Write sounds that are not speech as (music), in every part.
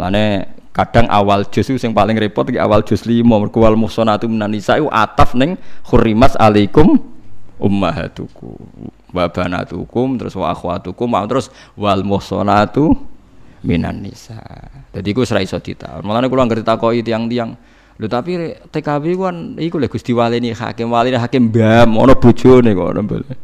Mulane kadang awal juz itu yang paling repot iki awal juz 5 mergo wal muhsanatu minan nisa ataf ning hurrimat alaikum ummahatukum wa banatukum terus wa akhwatukum terus wal muhsanatu minan nisa. Jadi iku ora iso ditaun. Mulane ngerti takoki tiang-tiang Lho tapi TKW kan iku lho Gusti Walini hakim walini hakim mbam ana bojone kok mbale.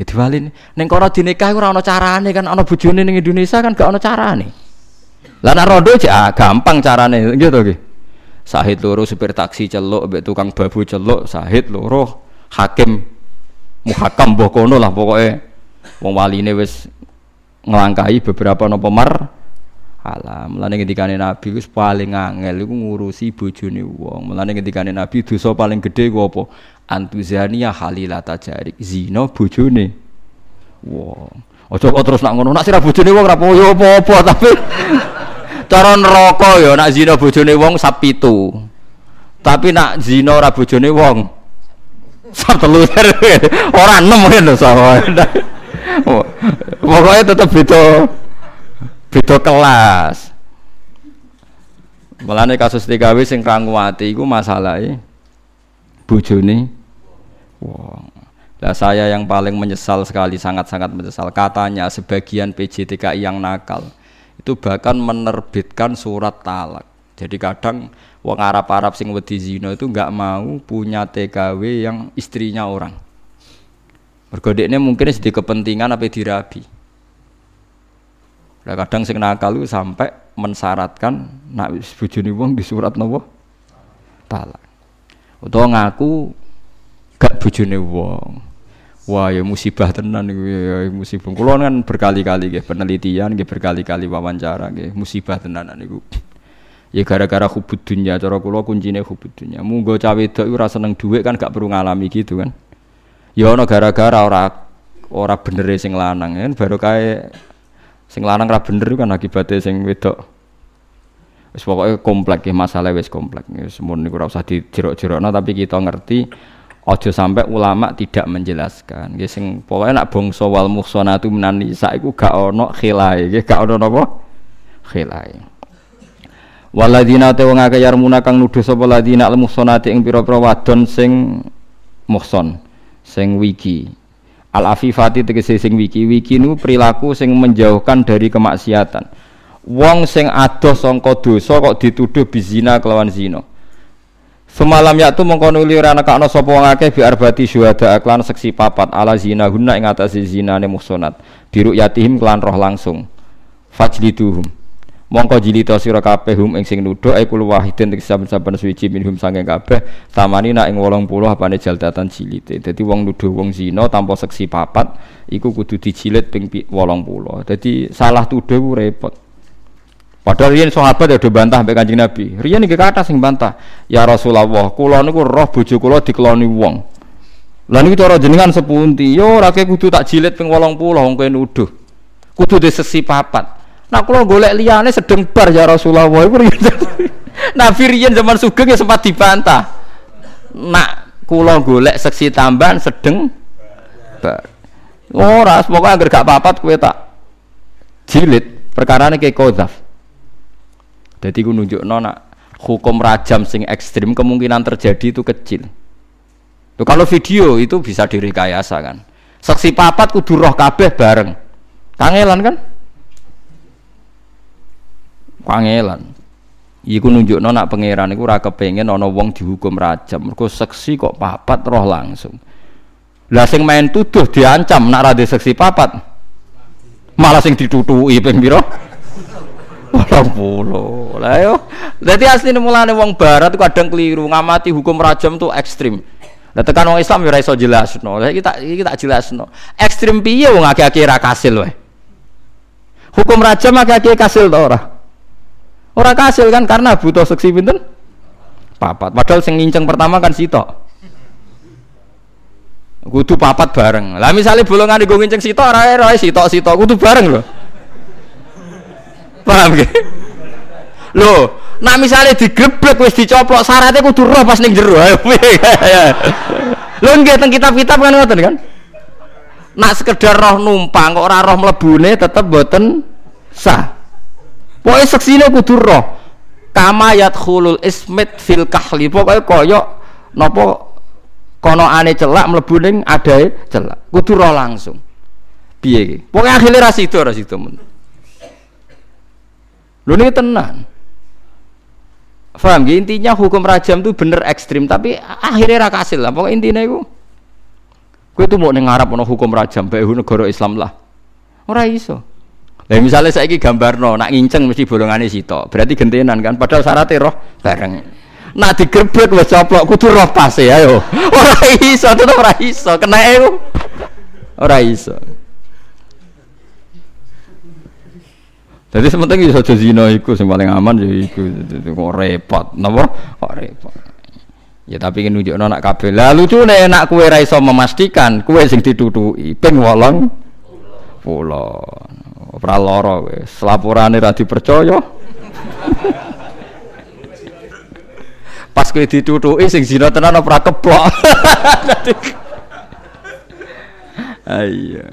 Ya diwalin ning karo dinikah ora ana carane kan ana bojone ning Indonesia kan gak ana carane. Lah nek rondo ah, gampang carane gitu nggih. Sahid loro supir taksi celuk mbek tukang babu celuk, sahid loro hakim muhakam mbok kono lah pokoke wong waline wis ngelangkahi beberapa nopo mar alam. Mulane ngendikane Nabi wis paling angel iku ngurusi bojone wong. Mulane ngendikane Nabi dosa paling gedhe ku apa? Antuzania halilata jarik. Zina bojone wong. Aja kok terus nak ngono, nak sira bojone wong ora apa-apa tapi cara neraka ya nak zina bojone wong sap pitu. Tapi nak zina ora bojone wong sap telu. (laughs) Ora enem lho sama. (laughs) Pokoknya tetep beda beda kelas. Mulane kasus TKW sing ranguwati iku masalahe bojone wong. Lah saya yang paling menyesal sekali sangat-sangat menyesal katanya sebagian PJTKI yang nakal itu bahkan menerbitkan surat talak. Jadi kadang wong Arab-Arab sing wedi zina itu nggak mau punya TKW yang istrinya orang. Mergo mungkin sedih kepentingan apa dirabi. Lah kadang sing nakal itu sampai mensyaratkan nak bojone wong di surat nopo talak. Utawa ngaku gak bojone wong. Wah ya musibah tenan iku ya, ya musibah. Kulo kan berkali-kali nggih penelitian nggih berkali-kali wawancara nggih musibah tenanan niku. Ya gara-gara hubud dunia cara kula kuncine hubud dunia. Munggo cawe wedok iku ora seneng dhuwit kan gak perlu ngalami gitu kan. Ya ana gara-gara ora ora bener sing lanang kan baru kae Sing lanang ra bener kan akibatnya sing wedok. Wis pokoke komplek ya masalah wis komplek. Wis mun niku ora usah dijerok-jerokno tapi kita ngerti aja sampai ulama tidak menjelaskan. Nggih sing pokoke nak bangsa wal muhsanatu minan nisa iku gak ono khilae, nggih gak ono napa? Khilae. Waladina te wong akeh yarmuna kang nuduh sapa ladina al muhsanati ing pira-pira wadon sing muhson, sing wiki al afifati tegese sing wiki wiki nu perilaku sing menjauhkan dari kemaksiatan wong sing adoh sangka dosa kok dituduh bizina kelawan zina Semalam yaktu mongko nuli ora nekakno sapa wong akeh bi arbati syuhada aklan seksi papat ala zina hunna ing atase zinane muhsanat biru yatihim kelan roh langsung. Fajliduhum. Mongko jilita sira kabeh hum ing sing nuduh ai kul wahidin tek saben-saben suci minhum saking kabeh tamani nak ing 80 apane jaldatan jilite. Dadi wong nuduh wong zina tanpa seksi papat iku kudu dijilid ping 80 dadi salah tuduh repot Padahal riyen sahabat ya do bantah mbek Kanjeng Nabi. Riyen iki kata sing bantah, "Ya Rasulullah, kula niku roh bojo kula dikeloni wong." Lah niku cara jenengan sepunti? Yo ora kudu tak jilid ping 80 wong kowe nuduh. Kudu disesi papat. Nak kalau golek liane sedeng bar ya Rasulullah iku (laughs) Nabi riyen zaman sugeng ya sempat dibantah. Nak kula golek seksi tambahan sedeng bar. Ora, semoga agar gak papat kowe tak jilid perkara ini kayak kodaf. Jadi ku nunjuk nak hukum rajam sing ekstrim kemungkinan terjadi itu kecil. Tuh, kalau video itu bisa direkayasa kan. Saksi papat kudu roh kabeh bareng. Kangelan kan? pangelan iku nunjukno nak pangeran iku ora kepengin ana wong dihukum rajam mergo seksi kok papat roh langsung lah sing main tuduh diancam nak ra seksi papat malah sing ditutuki ping pira Walang puluh lah yo dadi asline mulane wong barat kadang keliru ngamati hukum rajam tuh ekstrim Lah tekan wong Islam ya ora iso jelasno. Lah iki tak iki. Ekstrim piye wong akeh-akeh ra kasil wae. Hukum rajam akeh-akeh kasil to ora? Orang kasil kan karena butuh seksi pinten? Papat. Padahal sing nginceng pertama kan sitok. Kudu papat bareng. Lah misalnya bolongan gue nginceng sitok ora ora sitok-sitok kudu bareng loh. Paham gak? Loh, nak misalnya digeblek wis dicoplok syaratnya kudu roh pas ning jero. Lho nggih teng kitab-kitab kan ngoten kan? Nak sekedar roh numpang kok ora roh mlebune tetep boten sah. Pokoke seksine kudu roh. Kama yadkhulul ismit fil kahli. Pokoke kaya napa kono ane celak mlebu ning adae celak. Kudu roh langsung. Piye iki? Pokoke akhire ra sida ra sida. Lho ini tenang. Faham ya? Intinya hukum rajam itu bener ekstrim, tapi akhirnya ra kasil lah. Pokoknya intinya itu, gue tuh mau nengarap ono hukum rajam, baik negara Islam lah. Ora iso. Lah misalnya saya gambar no, nak nginceng mesti bolongannya sito, berarti gentenan kan. Padahal syaratnya roh bareng. Nak digerbek wis coplok kudu roh pas ya yo. (laughs) Ora iso, tetep ora iso. Kena itu. Ora iso. Jadi sementing iso aja zina iku sing paling aman ya iku kok repot, napa? Kok repot. Ya tapi kan nunjukno nak kabeh. Lah lucune nak kowe ra iso memastikan kowe sing ditutuki ping 8 pulau. Ora lara wis. Laporane ra dipercaya. (laughs) Pas kowe ditutuki sing zina tenan ora keplok. (laughs) Ayo.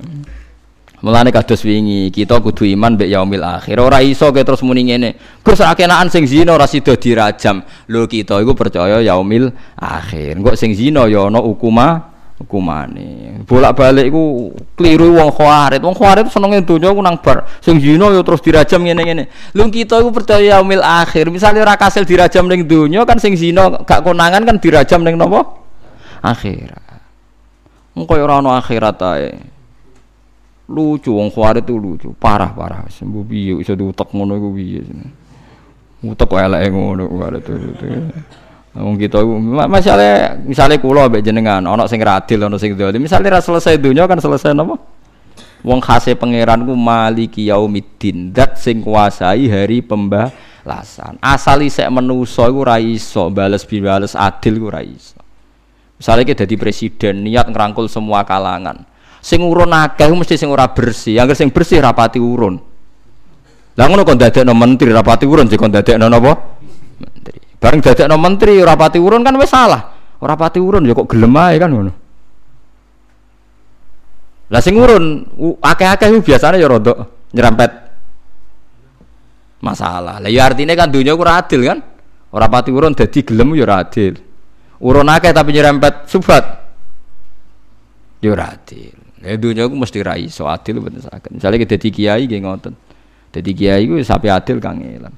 Mulane kados wingi, kita kudu iman mbek yaumil akhir. Ora iso ke terus muni ngene. Gus ra kenaan sing zina ora sida dirajam. Lho kita iku percaya yaumil akhir. Engko sing zina ya ana hukuma hukumane. Bolak-balik iku kliru wong khawarit. Wong khawarit senenge donya ku nang bar. Sing zina ya terus dirajam ngene-ngene. Lho kita iku percaya yaumil akhir. Misale ora kasil dirajam ning donya kan sing zina gak konangan kan dirajam ning napa? Akhirat. Engko ora ana akhirat ae lucu wong khawarij itu lucu. Parah parah. Sembuh piye iso diutek ngono iku piye utek kok eleke ngono khawarij itu wong kita masalah misalnya kula mbek jenengan ana sing radil ana sing dolim. Misalnya ra selesai dunia kan selesai napa? Wong khase pangeran ku maliki yaumiddin. Dat sing kuasai hari pembalasan. Asal isek menusa iku ra iso bales bales adil ku ra iso. Misalnya kita jadi presiden niat ngerangkul semua kalangan sing urun akeh mesti sing ora bersih. Yang sing bersih rapati urun. Lah ngono kon dadekno menteri rapati urun sing kon dadekno napa? Menteri. Bareng dadekno menteri rapati urun kan wis salah. Ora pati urun ya kok gelem ae kan ngono. Lah sing urun akeh-akeh biasanya ya rada nyerempet. Masalah. Lah ya artinya kan dunia ora adil kan? Ora pati urun dadi gelem ya ora adil. Urun akeh tapi nyerempet subat. Ya ora adil Ya dunia aku mesti rai so adil bener sakit. Misalnya kita di kiai gak ngotot. Jadi kiai gue sampai adil kangelan.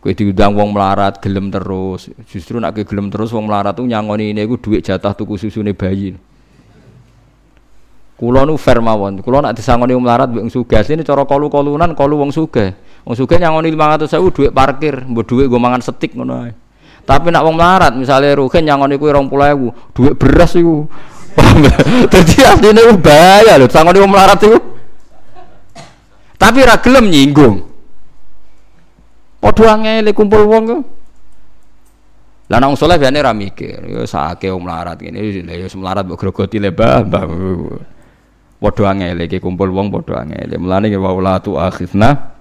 Kue diundang wong melarat gelem terus. Justru nak ke gelem terus wong melarat tuh nyangoni ini gue duit jatah tuku susu nih bayi. Kulo nu fair mawon. Kulo nak disangoni wong melarat wong sugih. Ini cara kolu kolunan kolu wong sugih. Wong sugih nyangoni lima ratus sewu duit parkir. Mbok duit gue mangan setik ngono Tapi nak wong melarat misalnya rugen nyangoni pulau duit beras iku (laughs) Jadi aslinya itu bahaya loh, sangat wong melarat itu. Tapi ragelum nyinggung. Padha angel kumpul wong ku. Lah nang saleh biasane ra mikir, ya sake wong melarat ngene, ya melarat mbok grogoti le mbah. Padha angel kumpul wong padha angel. Mulane wa la tu akhizna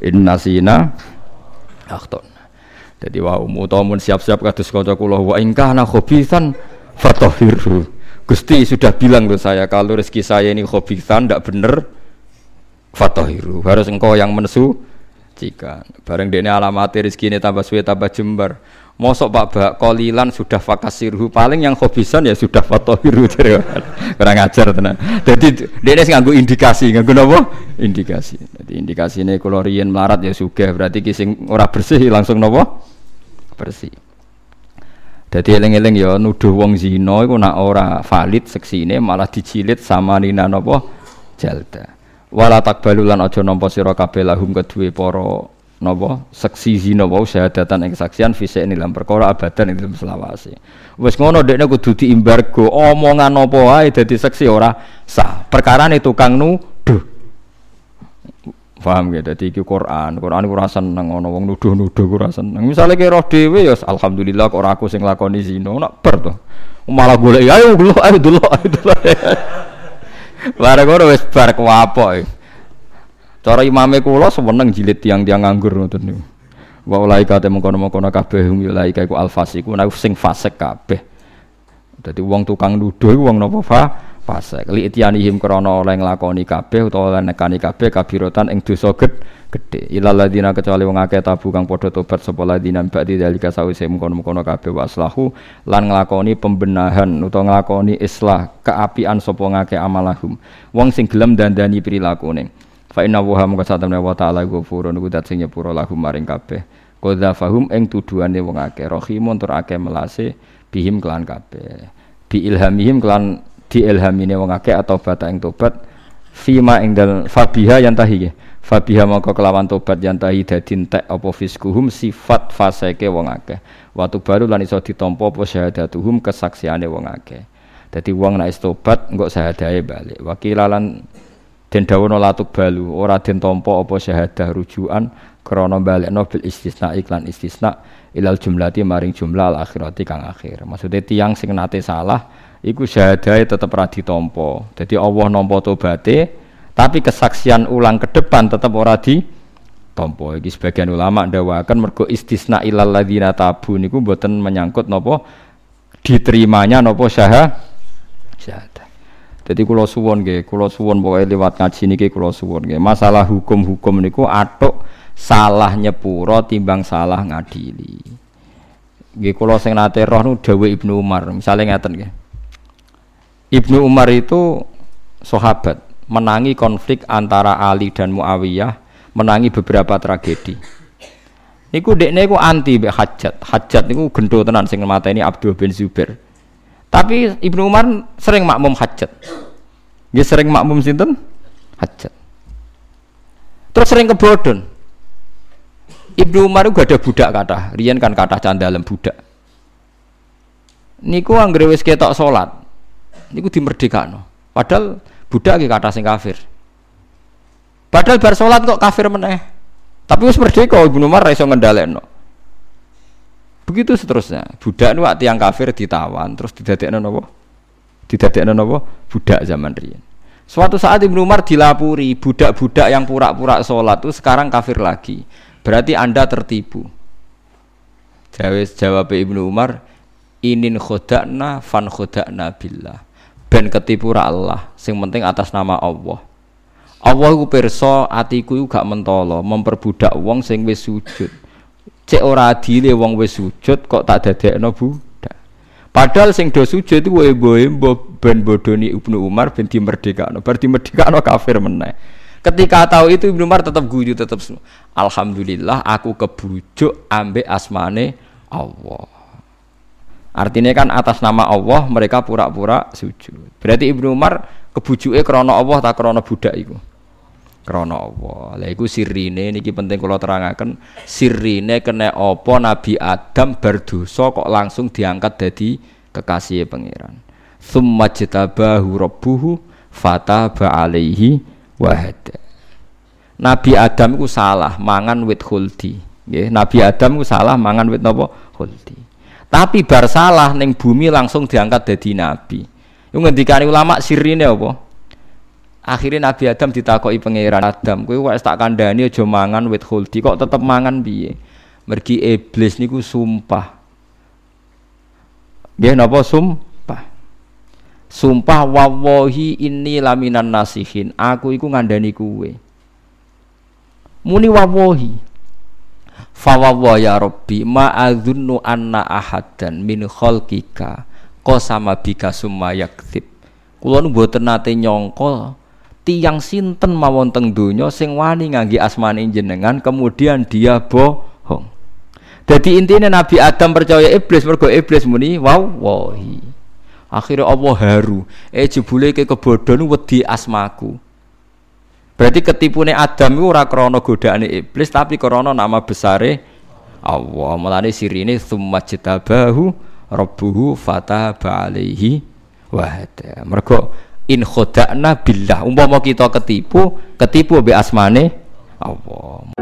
innasina akhton. Jadi wa umutamun siap-siap kados kanca kula wa ingkana khabisan fatahhiru. Gusti sudah bilang ke saya kalau rezeki saya ini khobisan tidak benar fatohiru. Harus engkau yang menesu. Jika bareng dene alamat rezeki ini tambah suwe tambah jembar. Mosok pak bak kolilan sudah fakasirhu paling yang khobisan ya sudah fatohiru (laughs) kurang ajar tenan jadi dene nganggu indikasi nganggu apa indikasi. Jadi indikasi ini kalau rian melarat ya sudah berarti kising ora bersih langsung nopo? Bersih jadi eling-eling ya nuduh wong zina iku nak ora valid seksine malah dicilit sama nina napa jalda. Wala takbalu lan aja nampa sira kabeh lahum kedue para napa seksi zina wau syahadatan ing saksian fisik ing dalam perkara abadan ing dalam selawase. Wis ngono dekne kudu diimbargo omongan apa wae dadi seksi ora sah. Perkarane tukang nuduh. Paham ya? Jadi iki Quran, Quran ora seneng ana wong nuduh-nuduh ora seneng. Misale ki roh dhewe ya alhamdulillah kok ora aku sing lakoni zina, nak ber to. Malah golek ayo dulu ayo dulu ayo dulu. (laughs) Bareng ngono wis bar kuapok. Cara imame kula seneng jilid tiang-tiang nganggur ngoten niku. Wa ulaika te mengkono-mengkono kabeh hum ulaika iku alfasiku sing fasik kabeh. Dadi wong tukang nuduh iku wong napa fa fasik. Li ityanihim krana oleh nglakoni kabeh utawa oleh nekani kabeh kabirotan ing dosa gedhe. Ilal ladina kecuali wong akeh tabu kang padha tobat sapa ladina ba'di dalika sawise mengkono-mengkono kabeh waslahu lan nglakoni pembenahan utawa nglakoni islah keapian sapa ngake amalahum. Wong sing gelem dandani prilakune. Fa inna wa mung satamne wa ta'ala ghafurun iku dat sing nyepuro lahum maring kabeh. Qadza fahum ing tuduhane wong akeh rahimun tur akeh melase bihim kelan kabeh. Bi ilhamihim kelan di ilhamine wong akeh atau bata ing tobat fima ing dal fabiha yang tahi fabiha maka kelawan tobat yang tahi dadi entek apa fiskuhum sifat faseke wong akeh. Waktu baru lan iso ditampa apa syahadatuhum kesaksiane wong akeh. Dadi wong nek tobat engko syahadahe balik. Wakilalan den dawono latuk balu ora den tampa apa syahadah rujukan krana balekno bil istisna iklan istisna ilal jumlati maring jumlah al akhirati kang akhir. Maksudnya tiang sing nate salah iku syahadahe tetep ra ditampa. Dadi Allah nampa tobaté tapi kesaksian ulang ke depan tetap ora di tompo iki sebagian ulama ndawakan mergo istisna ilal ladzina tabu niku mboten menyangkut napa diterimanya napa syahah syahadah. Jadi kula suwon nggih, kula suwon pokoke liwat ngaji niki kula suwon nggih. Masalah hukum-hukum niku atuk salah nyepuro timbang salah ngadili. Nggih kula sing nate roh nu Ibnu Umar, misalnya ngeten nggih. Ibnu Umar itu sahabat, menangi konflik antara Ali dan Muawiyah, menangi beberapa tragedi. Niku dekne iku anti mbek Hajat. Hajat niku gendho tenan sing mateni Abdul bin Zubair. Tapi Ibnu Umar sering makmum Hajat. Nggih sering makmum sinten? Hajat. Terus sering kebodon. Ibnu Umar gak ada budak kata, Rian kan kata candalem budak. Niku anggere wis ketok salat. Niku dimerdekakno. Padahal budak iki kata sing kafir. Padahal bar salat kok kafir meneh. Tapi wis merdeka Ibnu Umar iso ngendhalekno. Begitu seterusnya. Budak nu yang kafir ditawan terus didadekno napa? Didadekno napa? Budak zaman riyen. Suatu saat Ibnu Umar dilapuri budak-budak yang pura-pura sholat itu sekarang kafir lagi. Berarti Anda tertipu. Jawab jawab Ibnu Umar, inin khodakna fan khodakna billah. Ben ketipu Allah, sing penting atas nama Allah. Allah iku pirsa atiku iku gak mentolo memperbudak wong sing wis sujud. Cek ora adile wong wis sujud kok tak dadekno budak. Padahal sing do sujud iku embo ben bodoni Ibnu Umar ben dimerdekakno. Bar dimerdekakno kafir meneh. Ketika tahu itu Ibnu Umar tetap guyu tetap Alhamdulillah aku kebujuk ambek asmane Allah. Artinya kan atas nama Allah mereka pura-pura sujud. Berarti Ibnu Umar kebujuke krana Allah tak krana budak iku. Krana Allah. Lah iku sirine niki penting kula terangaken. Sirine kena apa Nabi Adam berdosa kok langsung diangkat jadi kekasih pangeran. Summa jtabahu rabbuhu fataba alaihi wahada. Nabi Adam itu salah mangan wit khuldi. Nggih, Nabi Adam itu salah mangan wit napa? Khuldi. Tapi bar salah ning bumi langsung diangkat jadi nabi. Iku ngendikane ulama sirine apa? Akhirnya Nabi Adam ditakoki pangeran Adam, kowe wis tak kandhani aja mangan wit khuldi kok tetep mangan piye? Mergi iblis niku sumpah. Nggih napa sumpah? Sumpah wawahi ini laminan nasihin. Aku iku ngandani kuwe. Muni wawahi. Fawawa ya Rabbi ma adzunnu anna ahadan min khalqika qasama bika summa yakdzib. Kula nu mboten nate nyangka tiyang sinten mawon teng donya sing wani ngangge asmane jenengan kemudian dia bohong. Jadi intinya Nabi Adam percaya iblis mergo iblis muni wawahi. Akhirnya Allah haru. Eh jebule ke kebodhon wedi asmaku. Berarti ketipune Adam itu ora krana godaane iblis tapi krana nama besare Allah. Mulane sirine summa jitabahu rabbuhu fataba alaihi wa hada. Mergo in khodakna billah. Umpama kita ketipu, ketipu be asmane Allah.